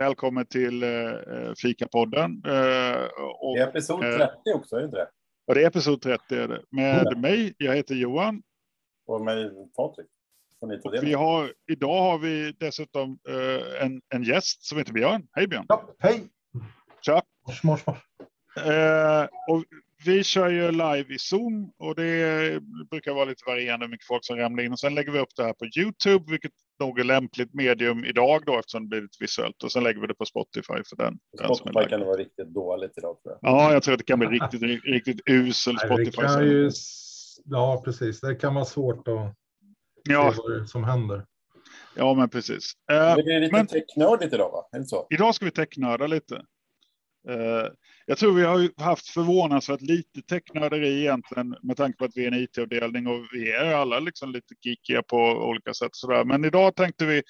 Välkommen till eh, Fikapodden. Eh, och, det är episod 30 eh, också, är det inte det? Och det är episod 30 är det. Med mm. mig, jag heter Johan. Och mig, Patrik. Och vi har, idag har vi dessutom eh, en, en gäst som heter Björn. Hej Björn! Ja, hej! Tja! Mors, mors, mors. Eh, och vi kör ju live i Zoom och det brukar vara lite varierande hur mycket folk som ramlar in. Och sen lägger vi upp det här på Youtube, vilket nog lämpligt medium idag då eftersom det blir lite visuellt. Och sen lägger vi det på Spotify för den. Spotify den kan det vara riktigt dåligt idag tror jag. Ja, jag tror att det kan bli riktigt, riktigt usel Spotify. Nej, ju, ja, precis. Det kan vara svårt att ja. se vad som händer. Ja, men precis. det är lite men, technördigt idag, va? Så? Idag ska vi technörda lite. Eh, jag tror vi har haft förvånansvärt lite teknörderi egentligen med tanke på att vi är en IT-avdelning och vi är alla liksom lite geekiga på olika sätt. Sådär. Men idag tänkte vi,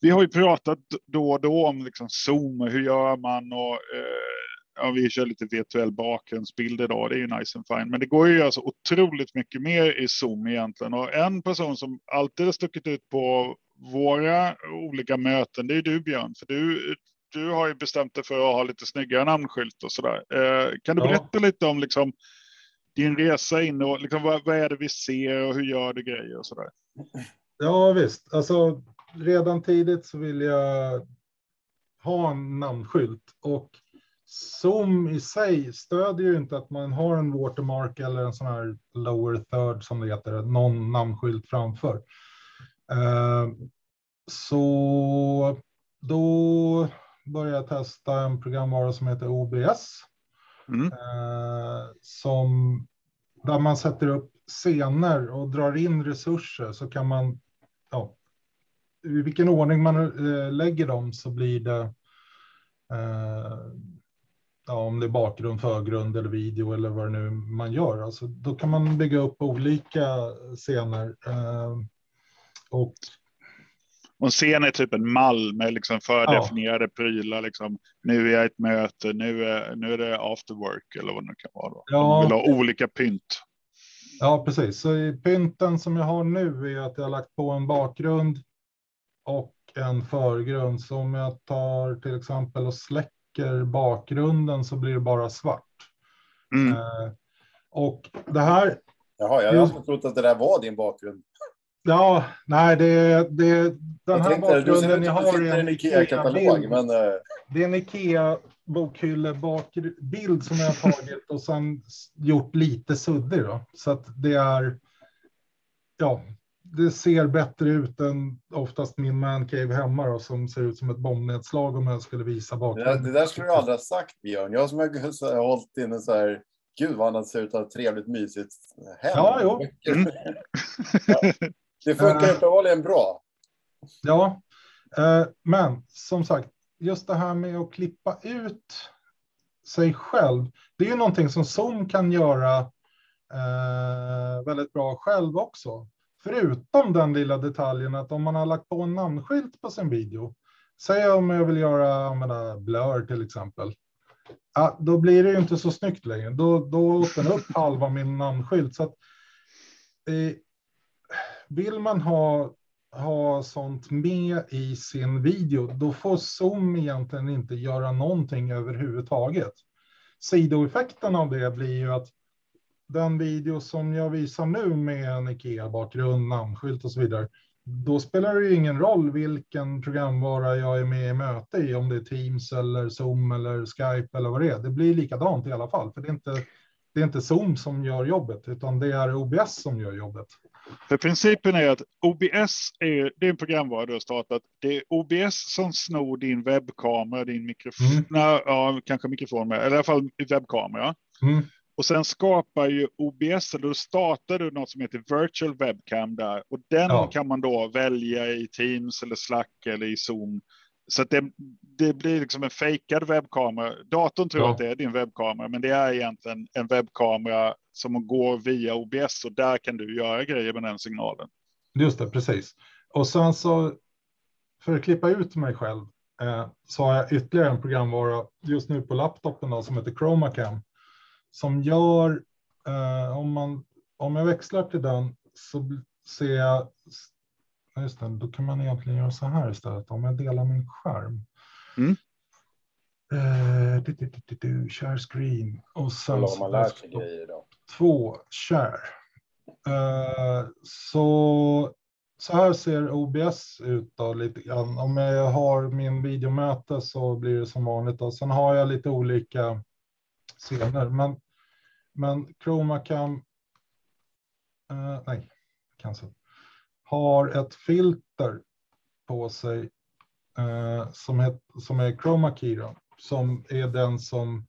vi har ju pratat då och då om liksom Zoom, hur gör man och eh, ja, vi kör lite virtuell bakgrundsbild idag, det är ju nice and fine. Men det går ju att göra så otroligt mycket mer i Zoom egentligen. Och en person som alltid har stuckit ut på våra olika möten, det är du Björn, för du du har ju bestämt dig för att ha lite snyggare namnskylt och sådär. Eh, kan du ja. berätta lite om liksom, din resa in och liksom, vad, vad, är det vi ser och hur gör du grejer och sådär? Ja visst, alltså redan tidigt så vill jag ha en namnskylt och Zoom i sig stödjer ju inte att man har en watermark eller en sån här lower third som det heter, någon namnskylt framför. Uh, så då började testa en programvara som heter OBS. Mm. Eh, som, där man sätter upp scener och drar in resurser så kan man, ja, i vilken ordning man eh, lägger dem så blir det, eh, ja, om det är bakgrund, förgrund eller video eller vad det nu man gör. Alltså, då kan man bygga upp olika scener. Eh, och och en scen är typ en mall med liksom fördefinierade ja. prylar. Liksom. Nu är jag ett möte, nu är, nu är det after work eller vad det nu kan vara. Då. Ja. De vill ha olika pynt. Ja, precis. Så i pynten som jag har nu är att jag har lagt på en bakgrund och en förgrund. Så om jag tar till exempel och släcker bakgrunden så blir det bara svart. Mm. Eh, och det här. Jaha, jag hade trott att det där var din bakgrund. Ja, nej, det, det, den här bakgrunden ni har är en Ikea-katalog. Men... Eh, det är en Ikea-bokhylle-bild som jag har tagit och sen gjort lite suddig. Då. Så att det är, ja, det ser bättre ut än oftast min mancave hemma då, som ser ut som ett bombnedslag om jag skulle visa bakgrunden. Det, det där skulle du aldrig ha sagt Björn. Jag som har hållit inne så här Gud vad han ser ut att ha trevligt mysigt hem. Ja, jo. Mm. ja. Det funkar uh, uppenbarligen bra. Ja, uh, men som sagt, just det här med att klippa ut sig själv. Det är ju någonting som Zoom kan göra uh, väldigt bra själv också. Förutom den lilla detaljen att om man har lagt på en namnskylt på sin video. Säg om jag vill göra använda blur till exempel. Ja, då blir det ju inte så snyggt längre. Då, då öppnar upp halva min namnskylt. Så att, eh, vill man ha, ha sånt med i sin video, då får Zoom egentligen inte göra någonting överhuvudtaget. Sidoeffekten av det blir ju att den video som jag visar nu med en Ikea-bakgrund, namnskylt och så vidare, då spelar det ju ingen roll vilken programvara jag är med i möte i, om det är Teams eller Zoom eller Skype eller vad det är. Det blir likadant i alla fall, för det är inte, det är inte Zoom som gör jobbet, utan det är OBS som gör jobbet. För principen är att OBS är, det är en programvara du har startat. Det är OBS som snor din webbkamera, din mikrofon, mm. nej, ja, kanske mikrofon med, eller i alla fall webbkamera. Mm. Och sen skapar ju OBS, eller då startar du något som heter virtual webcam där. Och den ja. kan man då välja i Teams eller Slack eller i Zoom. Så det, det blir liksom en fejkad webbkamera. Datorn tror ja. att det är din webbkamera, men det är egentligen en webbkamera som går via OBS och där kan du göra grejer med den signalen. Just det, precis. Och sen så för att klippa ut mig själv eh, så har jag ytterligare en programvara just nu på laptopen då, som heter ChromaCam som gör eh, om man om jag växlar till den så ser jag. Just det, då kan man egentligen göra så här istället om jag delar min skärm. Mm. Eh, du, du, du, du, share screen och sen om man lär sig desktop grejer då. två share. Eh, så, så här ser OBS ut då, lite grann. Om jag har min videomöte så blir det som vanligt. Då. Sen har jag lite olika scener. Men, men Chromacam, eh, nej, cancel, har ett filter på sig eh, som, het, som är Chroma Key då, som är den som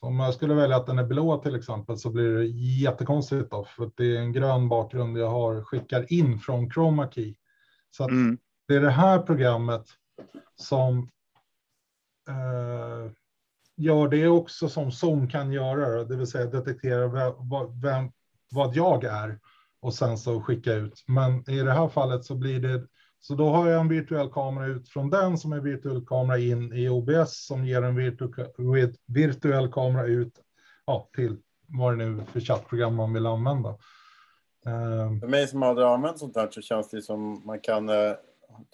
om jag skulle välja att den är blå till exempel så blir det jättekonstigt då, för att det är en grön bakgrund jag har skickar in från Chroma Key. Så att Mm. det är det här programmet som eh, gör det också som Zoom kan göra, det vill säga detektera vem, vem, vad jag är och sen så skicka ut. Men i det här fallet så blir det så då har jag en virtuell kamera ut från den som är virtuell kamera in i OBS som ger en virtu virtuell kamera ut ja, till vad det nu är för chattprogram man vill använda. Eh, För mig som aldrig använt sånt här så känns det som man kan eh,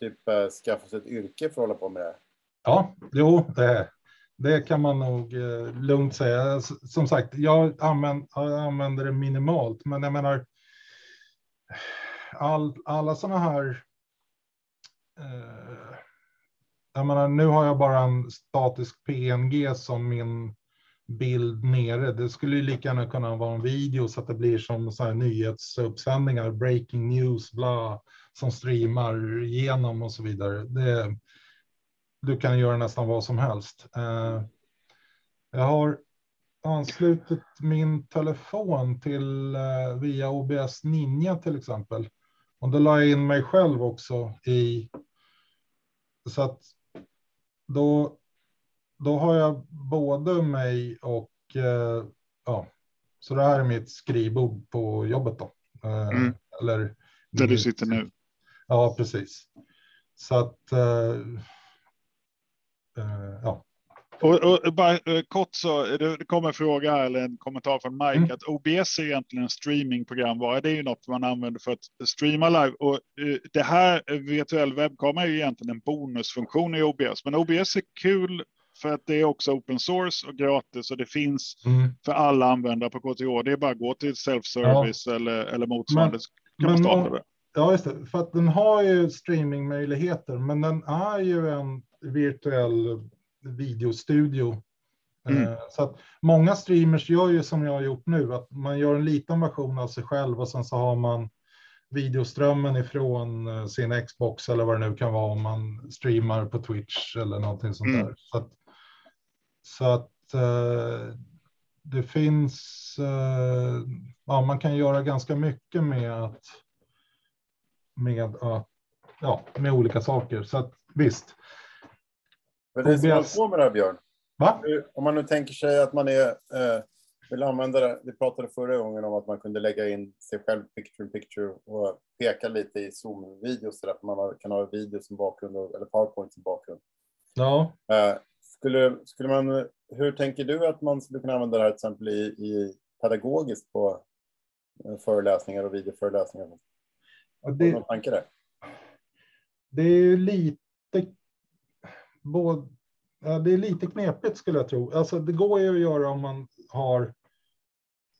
typ eh, skaffa sig ett yrke för att hålla på med det. Ja, jo, det, det kan man nog eh, lugnt säga. Som sagt, jag använder, jag använder det minimalt, men jag menar all, alla sådana här. Eh, jag menar, nu har jag bara en statisk PNG som min bild nere. Det skulle ju lika gärna kunna vara en video så att det blir som så här nyhetsuppsändningar, breaking news, bla, som streamar igenom och så vidare. Det, du kan göra nästan vad som helst. Eh, jag har anslutit min telefon till eh, via OBS Ninja till exempel. Och då la jag in mig själv också i. Så att då, då har jag både mig och eh, ja, så det här är mitt skrivbord på jobbet då. Eh, Mm. Eller Där du sitter nu. Ja, precis. Så att. Ja, Och, och bara eh, kort så, det, kommer en fråga eller en kommentar från Mike, Mm. att OBS är egentligen en streamingprogramvara. Det är ju något man använder för att streama live. Och eh, det här, virtuell webbkamera, är ju egentligen en bonusfunktion i OBS. Men OBS är kul för att det är också open source och gratis och det finns mm. för alla användare på KTH. Det är bara att gå till self-service eller, eller motsvarande. så kan man men starta om- det. Ja, just det. För att den har ju streamingmöjligheter, men den är ju en virtuell videostudio. Mm. Eh, Så att många streamers gör ju som jag har gjort nu, att man gör en liten version av sig själv och sen så har man videoströmmen ifrån eh, sin Xbox eller vad det nu kan vara om man streamar på Twitch eller någonting sånt Mm. där. Så att, så att eh, det finns, eh, ja man kan göra ganska mycket med att med, ja, med olika saker. Så att visst, Men det som håller på med det här Björn, va? om man nu tänker sig att man är, eh, vill använda det. Vi pratade förra gången om att man kunde lägga in sig själv picture in picture och peka lite i Zoom-videos så där, man kan ha video som bakgrund eller PowerPoint som bakgrund. Ja, Eh, skulle, skulle man, hur tänker du att man skulle kunna använda det här till exempel i, i pedagogiskt på eh, föreläsningar och videoföreläsningar? och Har du det, någon tanke där? det är ju lite, både, det är lite knepigt skulle jag tro. Alltså det går ju att göra om man har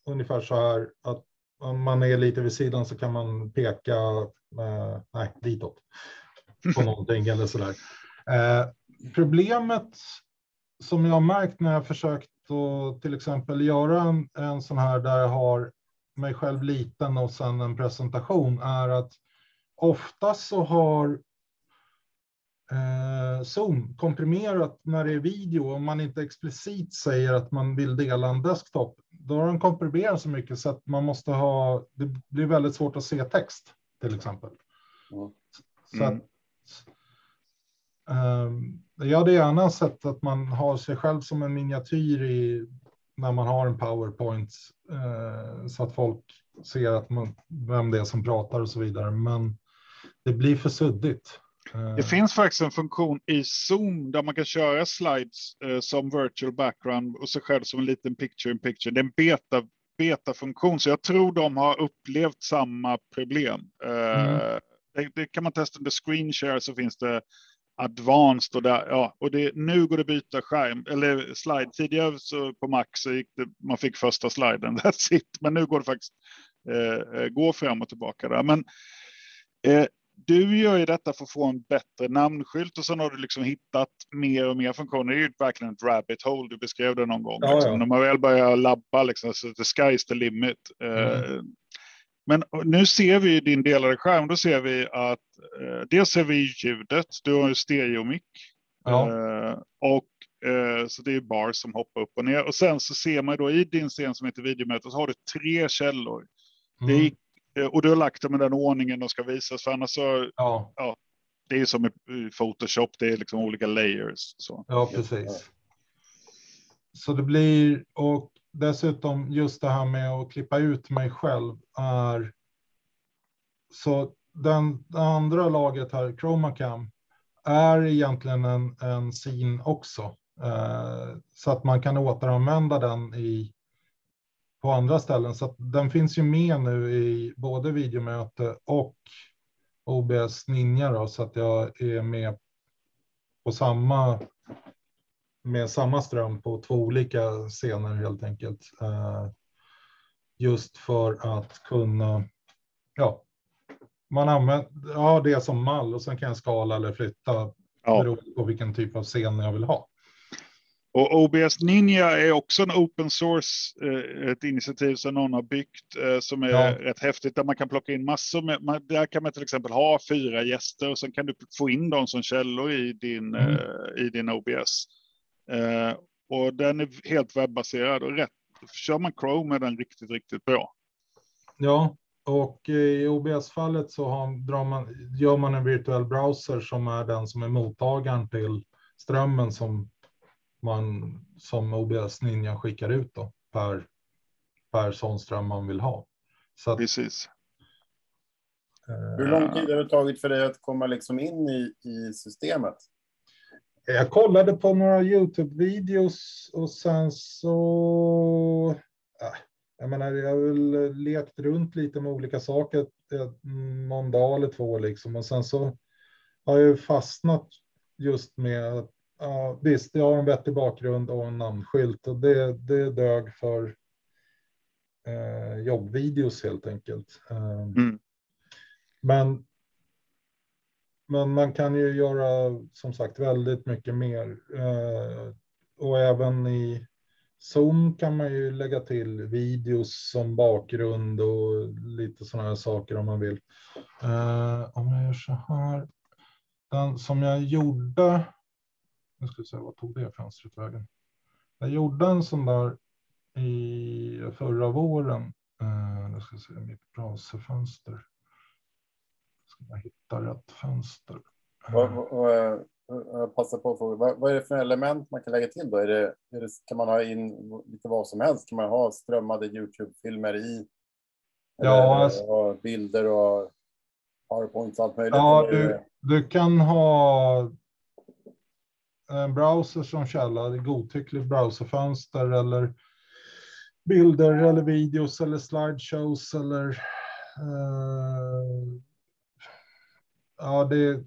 ungefär så här att om man är lite vid sidan så kan man peka, eh, nej, ditåt på någonting eller så där. Eh, problemet som jag har märkt när jag försökt att till exempel göra en, en sån här där jag har mig själv liten och sen en presentation är att oftast så har eh, Zoom komprimerat när det är video om man inte explicit säger att man vill dela en desktop. Då har den komprimerat så mycket så att man måste ha, det blir väldigt svårt att se text till exempel. Mm. Så att, ehm, jag hade gärna sett att man har sig själv som en miniatyr i, när man har en powerpoint eh, så att folk ser att man, vem det är som pratar och så vidare. Men det blir för suddigt. Eh, Det finns faktiskt en funktion i Zoom där man kan köra slides eh, som virtual background och sig själv som en liten picture in picture. Det är en beta, beta-funktion, så jag tror de har upplevt samma problem. Eh, Mm. det, det kan man testa under screen share så finns det advanced och där, ja, och det, nu går det byta skärm eller slide. Tidigare så på Mac så gick det, man fick första sliden, that's it, men nu går det faktiskt eh, eh, gå fram och tillbaka där. Men eh, du gör ju detta för att få en bättre namnskylt och sen har du liksom hittat mer och mer funktioner. Det är ju verkligen ett rabbit hole. Du beskrev det någon gång. Ja, liksom. ja. När man väl börjar labba, liksom, så the sky's the limit. Eh, mm. Men nu ser vi din delade skärm. Då ser vi att eh, dels ser vi ljudet. Du har en stereomick. Ja. Eh, och eh, så det är bar som hoppar upp och ner. Och sen så ser man då i din scen som heter videomöte så har du tre källor. Mm. Det är Eh, och du har lagt dem i den ordningen de ska visas, för annars så... Ja. ja det är som i Photoshop, det är liksom olika layers. Så. Ja, precis. Så det blir, och dessutom just det här med att klippa ut mig själv är... Så den andra laget här, Chromacam, är egentligen en, en scene också. Eh, så att man kan återanvända den i på andra ställen. Så den finns ju med nu i både videomöte och OBS Ninja då, så att jag är med på samma med samma ström på två olika scener helt enkelt. Uh, just för att kunna, ja, man använder ja, det som mall och sen kan jag skala eller flytta ja. beroende på vilken typ av scen jag vill ha. Och OBS Ninja är också en open source, eh, ett initiativ som någon har byggt eh, som är ja. rätt häftigt där man kan plocka in massor med, där kan man till exempel ha fyra gäster och sen kan du få in dem som källor i din, mm. Eh, i din OBS. Och den är helt webbaserad och rätt, kör man Chrome är den riktigt, riktigt bra. Ja, och i OBS-fallet så har, man, gör man en virtuell browser som är den som är mottagaren till strömmen som man som OBS Ninja skickar ut då per, per sån ström man vill ha. Så att, Precis. Eh, Hur lång tid har det tagit för dig att komma liksom in i, i systemet? Jag kollade på några Youtube-videos och sen så... Jag menar, jag har väl lekt runt lite med olika saker någon dag eller två liksom. Och sen så har jag fastnat just med att ja, visst, jag har en vettig bakgrund och en namnskylt och det, det dög för eh, jobbvideos helt enkelt. Eh, mm. Men, men man kan ju göra som sagt väldigt mycket mer. Eh, och även i Zoom kan man ju lägga till videos som bakgrund och lite sådana här saker om man vill. Eh, om jag gör så här. Den som jag gjorde nu ska vi se, vad tog det fönstret vägen? Jag gjorde en sån där i förra våren. Uh, nu ska vi se mitt browserfönster. Ska jag hitta rätt fönster. Uh, jag passar på att fråga, vad, vad, är det för element man kan lägga till då? Är det, är det, kan man ha in lite vad som helst? Kan man ha strömmade Youtube-filmer i? Ja, alltså, bilder och powerpoints och allt möjligt? Ja, du, du kan ha en browser som källa, godtyckligt browserfönster eller bilder eller videos eller slideshows eller uh, ja, det är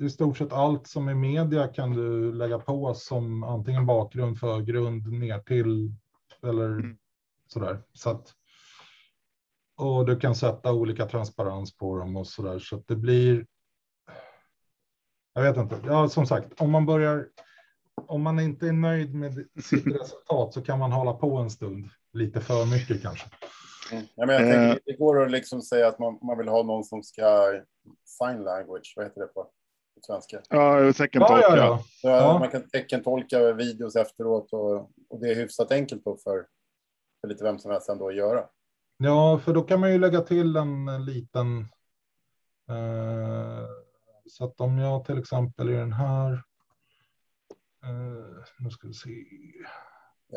i stort sett allt som är media kan du lägga på som antingen bakgrund, förgrund, ner till eller mm. sådär. Så att, och du kan sätta olika transparens på dem och så där så att det blir jag vet inte. Ja, som sagt, om man börjar. Om man inte är nöjd med sitt resultat så kan man hålla på en stund. Lite för mycket kanske. Mm. Ja, men jag tänker, eh. det går att liksom säga att man, man vill ha någon som ska sign language. Vad heter det på svenska? Ja, teckentolka. Ja, ja, ja. ja, Man kan teckentolka videos efteråt och, och det är hyfsat enkelt då för, för lite vem som helst ändå att göra. Ja, för då kan man ju lägga till en, en liten. Eh, så att om jag till exempel i den här. Eh, nu ska vi se.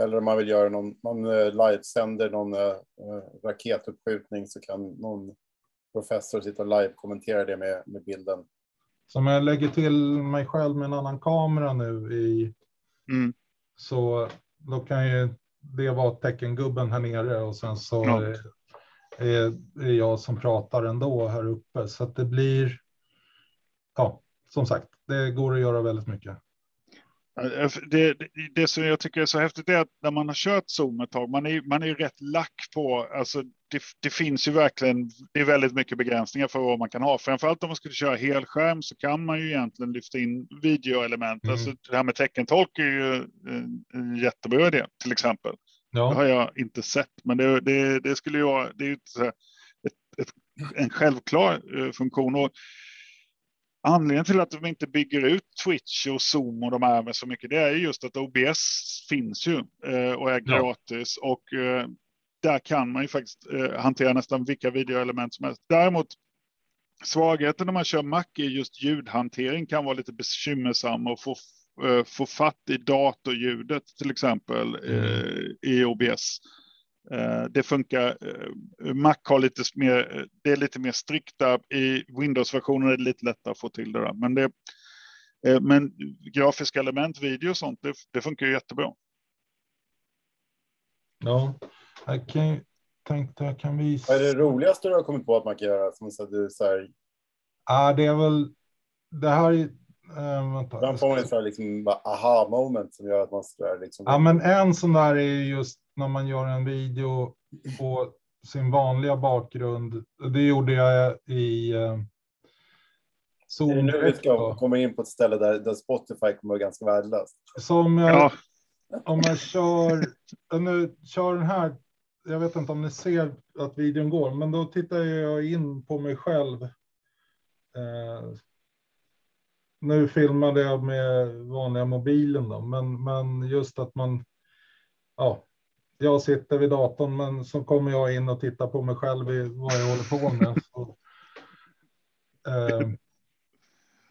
Eller om man vill göra någon, man eh, livesänder någon eh, raketuppskjutning så kan någon professor sitta och live-kommentera det med, med bilden. Så om jag lägger till mig själv med en annan kamera nu i. Mm. Så då kan ju det vara teckengubben här nere och sen så ja. är, är jag som pratar ändå här uppe så att det blir ja, som sagt, det går att göra väldigt mycket. Det, det, det, som jag tycker är så häftigt är att när man har kört Zoom ett tag, man är, man är rätt lack på, alltså det, det, finns ju verkligen, det är väldigt mycket begränsningar för vad man kan ha. Framförallt om man skulle köra helskärm så kan man ju egentligen lyfta in videoelement. Mm. Alltså det här med teckentolk är ju en, jättebra idé till exempel. Ja. Det har jag inte sett, men det, skulle ju vara, det är ju ett, ett, en självklar eh, funktion. Och Anledningen till att de inte bygger ut Twitch och Zoom och de här med så mycket, det är just att OBS finns ju eh, och är gratis ja. och eh, där kan man ju faktiskt eh, hantera nästan vilka videoelement som helst. Däremot svagheten när man kör Mac är just ljudhantering kan vara lite bekymmersam och få, få fatt i datorljudet till exempel mm. i OBS. Eh, det funkar. Eh, Mac har lite mer, det är lite mer strikta. I Windows-versionen är det lite lättare att få till det där. Men, det, eh, men grafiska element, video och sånt, det, det funkar jättebra. Ja, jag kan, tänkte jag kan visa. Vad är det roligaste du har kommit på att man kan göra? Som så du så här... Ja, det är väl det här. Äh, vänta. Ibland får man så liksom aha moment som gör att man så liksom. Ja, men en sån där är just när man gör en video på sin vanliga bakgrund. Det gjorde jag i eh, Zoom. Det nu vi ska komma in på ett ställe där, där Spotify kommer att vara ganska värdelöst. Som jag, ja. om jag kör, nu kör den här, jag vet inte om ni ser att videon går, men då tittar jag in på mig själv. Eh, nu filmade jag med vanliga mobilen då, men, men just att man, ja, jag sitter vid datorn, men så kommer jag in och tittar på mig själv i vad jag håller på med. Så, eh,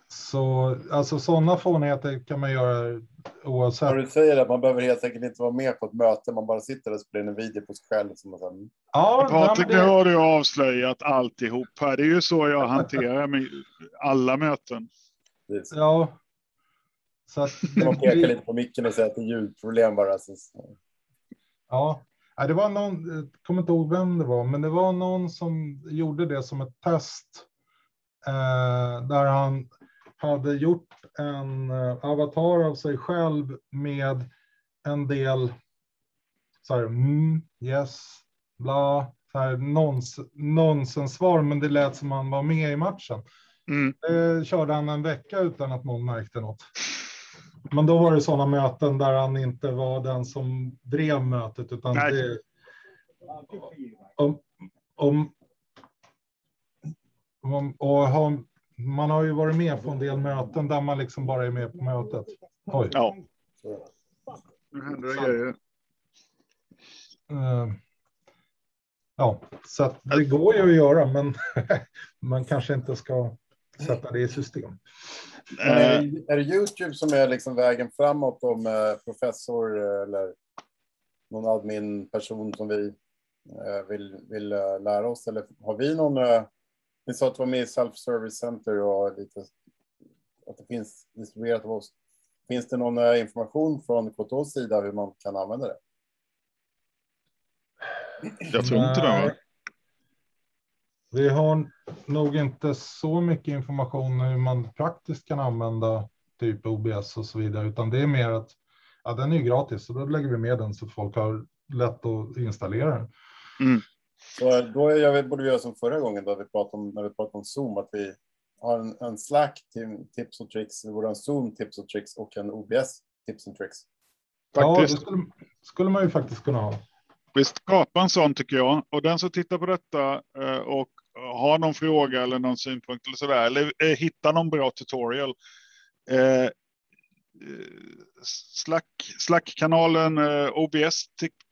så alltså sådana fånigheter kan man göra oavsett. Du säger att man behöver helt enkelt inte vara med på ett möte, man bara sitter och spelar en video på sig själv. Som man sen... Ja, Patrik, det... nu har du avslöjat alltihop här. Det är ju så jag hanterar med alla möten. Ja. Så att... Man pekar lite på micken och säger att det är ljudproblem bara. Så... Ja, det var någon, jag kommer inte ihåg vem det var, men det var någon som gjorde det som ett test. Eh, där han hade gjort en eh, avatar av sig själv med en del så här, mm, yes, bla, så här, nons, nonsenssvar, men det lät som han var med i matchen. Mm. Det körde han en vecka utan att någon märkte något. Men då var det sådana möten där han inte var den som drev mötet, utan Nej. det... Om, om, om, och har, man har ju varit med på en del möten där man liksom bara är med på mötet. Oj. Ja. Nu händer det grejer. Uh, ja, så det går ju att göra, men man kanske inte ska sätta det i system. Är det, är det Youtube som är liksom vägen framåt om eh, professor eller någon admin-person som vi eh, vill, vill lära oss? Eller har vi någon... Ni sa att det var med i Self-Service Center och lite, att det finns distribuerat av oss. Finns det någon information från KTHs sida hur man kan använda det? Jag tror inte det. Vi har nog inte så mycket information hur man praktiskt kan använda typ OBS och så vidare, utan det är mer att ja, den är gratis och då lägger vi med den så att folk har lätt att installera den. Mm. Så då jag borde vi göra som förra gången då vi pratade om, när vi pratade om Zoom, att vi har en, en Slack tips och tricks, vi borde ha en Zoom tips och tricks och en OBS tips och tricks. Ja, det skulle, skulle man ju faktiskt kunna ha. Vi skapar en sån tycker jag och den som tittar på detta eh, och har någon fråga eller någon synpunkt eller så där, eller eh, hitta någon bra tutorial. Eh, eh Slack, Slack-kanalen eh, OBS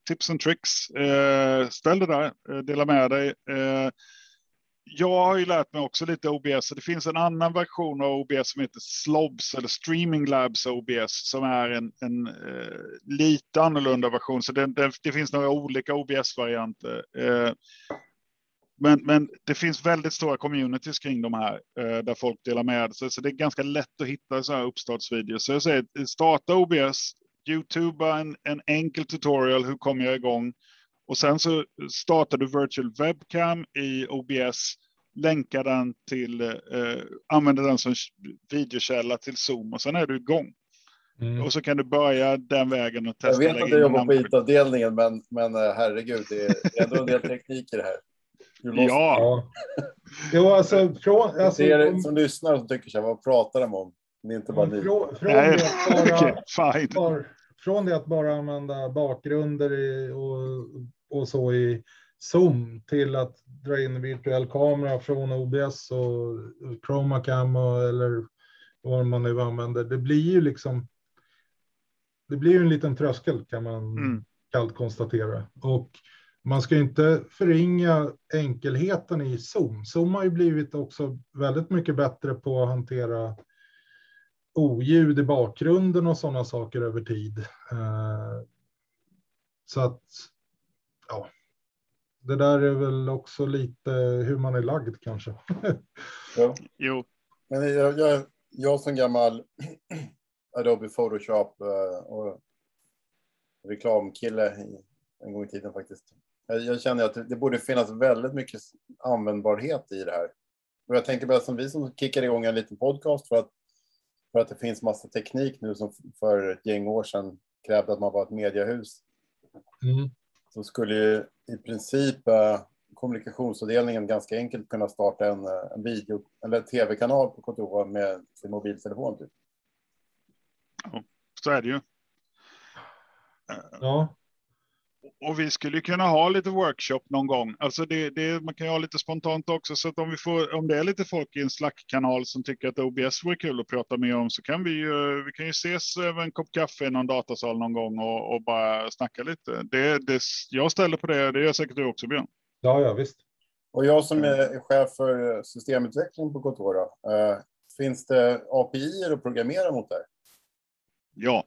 Tips and Tricks. Eh, ställ det där, eh, dela med dig. Eh, jag har ju lärt mig också lite OBS. Det finns en annan version av OBS som heter Slobs eller Streaming Labs OBS som är en, en eh, lite annorlunda version. Så det, det, det finns några olika OBS-varianter. Eh, men, men det finns väldigt stora communities kring de här eh, där folk delar med sig, så det är ganska lätt att hitta så här uppstartsvideos. Så jag säger starta OBS, Youtube en, en enkel tutorial. Hur kommer jag igång? Och sen så startar du virtual webcam i OBS länka den till, eh, använda den som videokälla till Zoom och sen är du igång. Mm. Och så kan du börja den vägen och testa. Jag vet att du jobbar på IT-avdelningen, men, men eh, herregud, det är, det är ändå en del teknik i det här. Ja. ja. jo, alltså, från, alltså, det är det som lyssnar och tycker så här, vad pratar de om? Det är inte bara ni. Från, från, Nej, det bara, bara, från det att bara använda bakgrunder i, och, och så i Zoom till att dra in virtuell kamera från OBS och Chromacam och, eller vad man nu använder. Det blir ju liksom. Det blir ju en liten tröskel kan man mm. kallt konstatera och man ska inte förringa enkelheten i Zoom. Zoom har ju blivit också väldigt mycket bättre på att hantera oljud i bakgrunden och sådana saker över tid. Eh, så att, ja, det där är väl också lite hur man är lagd kanske. ja. Jo. Men jag, jag, jag som gammal Adobe Photoshop eh, och reklamkille en gång i tiden faktiskt. Jag, jag känner att det borde finnas väldigt mycket användbarhet i det här. Och jag tänker bara som vi som kickar igång en liten podcast för att, för att det finns massa teknik nu som för ett gäng år sedan krävde att man var ett mediehus. Mm. Så skulle ju i princip eh, kommunikationsavdelningen ganska enkelt kunna starta en, eh, en video eller tv-kanal på kontoret med sin mobiltelefon. Typ. Ja, så är det ju. Ja. Och vi skulle kunna ha lite workshop någon gång. Alltså det, det, man kan ju ha lite spontant också. Så att om, vi får, om det är lite folk i en Slack-kanal som tycker att OBS vore kul att prata mer om så kan vi ju, vi kan ju ses över en kopp kaffe i någon datasal någon gång och, och bara snacka lite. Det, det, jag ställer på det, det gör säkert du också Björn. Ja, ja visst. Och jag som är chef för systemutveckling på kontoret, eh, finns det API att programmera mot det? Ja,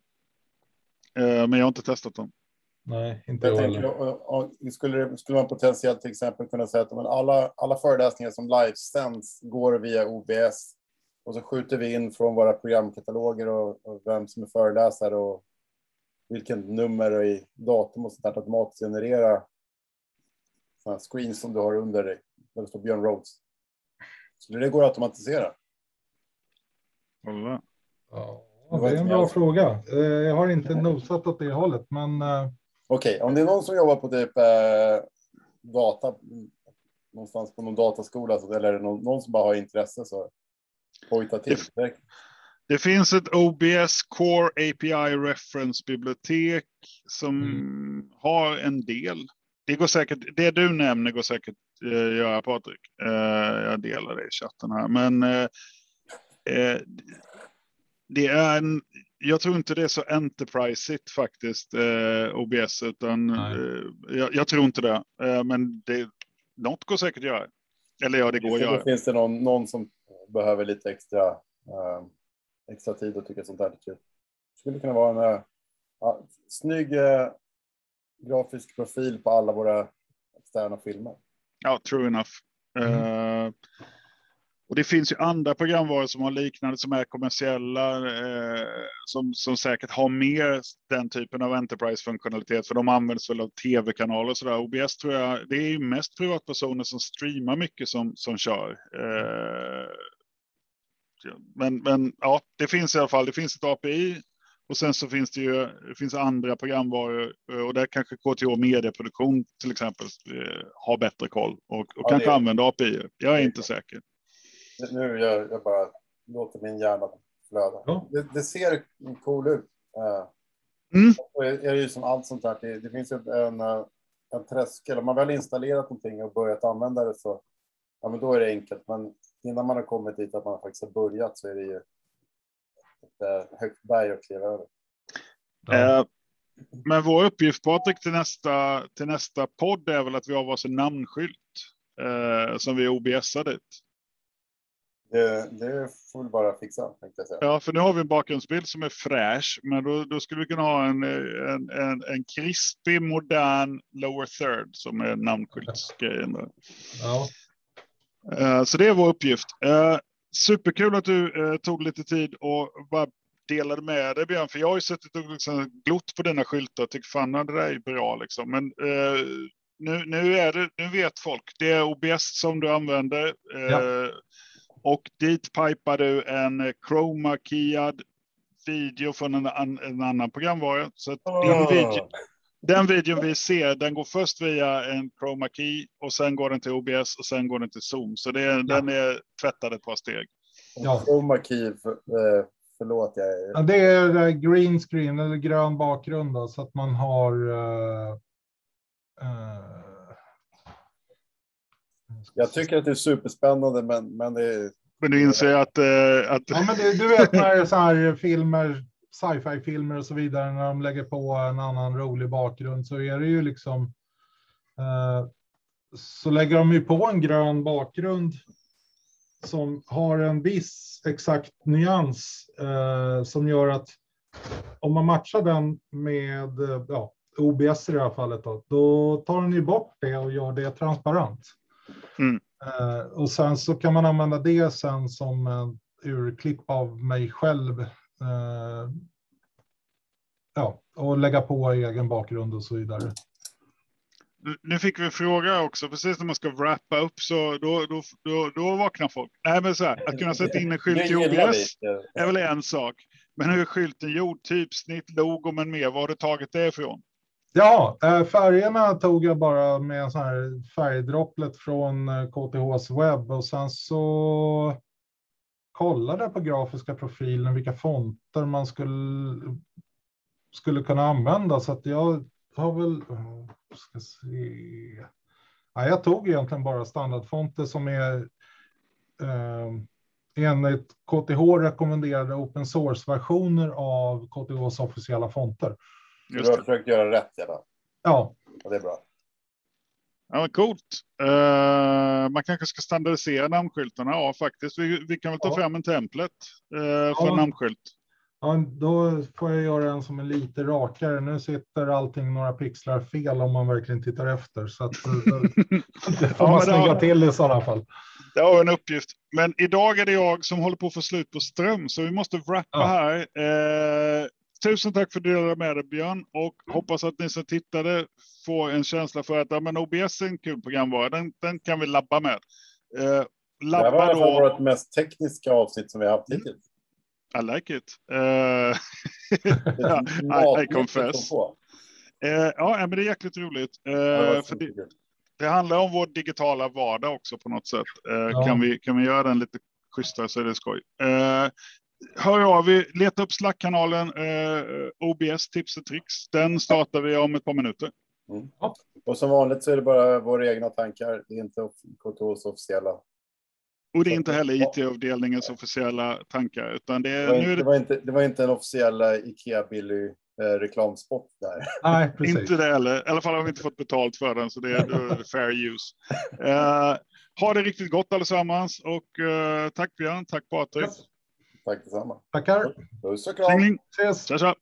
eh, men jag har inte testat dem. Nej, inte jag, jag tänker, och, och, skulle, skulle man potentiellt till exempel kunna säga att men alla, alla föreläsningar som livesänds går via OBS och så skjuter vi in från våra programkataloger och, och vem som är föreläsare och vilket nummer i datum och sånt där automatiskt generera sådana screens som du har under dig där det står Björn Rhodes. Skulle det gå att automatisera? Ja, det är en bra fråga. Eh, jag har inte nosat åt det hållet, men eh, Okej, okay, om det är någon som jobbar på typ eh, data någonstans på någon dataskola eller någon, någon som bara har intresse så hojta till. Det, det finns ett OBS Core API Reference bibliotek som mm. har en del. Det går säkert. Det du nämner går säkert eh, göra Patrik. Eh, jag delar det i chatten här, men eh, eh det är en jag tror inte det är så enterprise faktiskt, eh, OBS, utan eh, jag, jag, tror inte det. Eh, men det, något går säkert att göra. Eller ja, det går att göra. Finns det någon, någon som behöver lite extra, eh, extra tid och tycker sånt här är kul? Det skulle kunna vara en uh, ja, snygg uh, grafisk profil på alla våra externa filmer. Ja, true enough. Mm. Och det finns ju andra programvaror som har liknande som är kommersiella eh, som, som säkert har mer den typen av enterprise-funktionalitet för de används väl av tv-kanaler och sådär. OBS tror jag, det är ju mest privatpersoner som streamar mycket som, som kör. Eh, men, men ja, det finns i alla fall, det finns ett API och sen så finns det ju det finns andra programvaror eh, och där kanske KTH medieproduktion till exempel eh, har bättre koll och, och ja, kanske använder API. Jag är inte säker nu jag, jag bara låter min hjärna flöda. Ja. Det, det, ser cool ut. Uh, mm. Och är, är det ju som allt sånt där, det, det finns ju en, en tröskel. Om man väl installerat någonting och börjat använda det så ja, men då är det enkelt. Men innan man har kommit dit att man faktiskt har börjat så är det ju ett uh, högt berg att kliva över. Ja. Men vår uppgift Patrik till nästa, till nästa podd är väl att vi har varsin namnskylt uh, som vi OBSar dit. Det, det får vi bara fixa. Jag säga. Ja, för nu har vi en bakgrundsbild som är fräsch, men då, då skulle vi kunna ha en, en, en, en krispig, modern lower third som är namnskyltsgrejen. Ja. Uh, så det är vår uppgift. Uh, superkul att du uh, tog lite tid och bara delade med dig Björn, för jag har ju suttit och liksom glott på dina skyltar och tyckt fan det där är bra liksom. Men nu, nu, är det, nu vet folk, det är OBS som du använder. Ja. Och dit pipar du en chroma keyad video från en, en annan programvara. Så oh. den, video, den videon vi ser, den går först via en chroma key och sen går den till OBS och sen går den till Zoom. Så det, ja. den är tvättad ett par steg. Ja. Chroma key, för, eh, förlåt. Jag... Ja, det är green screen eller grön bakgrund då, så att man har. Uh, uh, jag tycker att det är superspännande, men, men det är men du inser att... Uh, att... Ja, men det, du vet när så här filmer, sci-fi-filmer och så vidare, när de lägger på en annan rolig bakgrund så är det ju liksom... Uh, så lägger de ju på en grön bakgrund som har en viss exakt nyans uh, som gör att om man matchar den med ja, OBS i det här fallet, då, då tar den ju bort det och gör det transparent. Mm. Uh, och sen så kan man använda det sen som en urklipp av mig själv. Uh, ja, och lägga på egen bakgrund och så vidare. Nu fick vi en fråga också, precis när man ska wrappa upp så då, då, då, då vaknar folk. Nej, men så här, att kunna sätta in en skylt i OBS är väl en sak. Men hur är skylten gjord? Typsnitt, logo men mer. Var har du tagit det ifrån? Ja, eh, färgerna tog jag bara med en sån här färgdropplet från eh, KTHs webb och sen så kollade jag på grafiska profilen vilka fonter man skulle, skulle kunna använda så att jag har väl, eh, ska se. Ja, jag tog egentligen bara standardfonter som är eh, enligt KTH rekommenderade open source versioner av KTHs officiella fonter. Just du har det. försökt göra rätt i alla Ja. Och det är bra. Ja, men coolt. Uh, man kanske ska standardisera namnskyltarna. Ja, faktiskt. Vi, vi kan väl ta ja. fram en templet uh, för ja. namnskylt. Ja, då får jag göra en som är lite rakare. Nu sitter allting några pixlar fel om man verkligen tittar efter. Så att, det får ja, man snygga har, till i sådana fall. Det har en uppgift. Men idag är det jag som håller på att få slut på ström, så vi måste wrappa ja. här. Eh, tusen tack för att du delade med dig Björn och mm. hoppas att ni som tittade får en känsla för att ja, men OBS är en kul programvara. Den, den kan vi labba med. Eh, labba det var då... vårt mest tekniska avsnitt som vi har haft hittills. I like it. Uh, I, I confess. Uh, ja, men det är jäkligt roligt. Uh, det, det, det, handlar om vår digitala vardag också på något sätt. Ja. kan, vi, kan vi göra den lite schysstare så är det skoj. Hör av er, leta upp Slack-kanalen eh, OBS tips och tricks. Den startar vi om ett par minuter. Mm. Och som vanligt så är det bara våra egna tankar. Det är inte KTHs officiella. Och det är inte heller IT-avdelningens officiella tankar, utan det, är, det, var inte, det... det, var inte, det var inte en officiella Ikea Billy eh, reklamspot där. Nej, precis. inte det heller. I alla fall har vi inte fått betalt för den, så det är fair use. Uh, ha det riktigt gott allesammans och uh, tack Björn, tack Patrik. Tack detsamma. Tackar. Puss och kram. Ses. Tja, tja.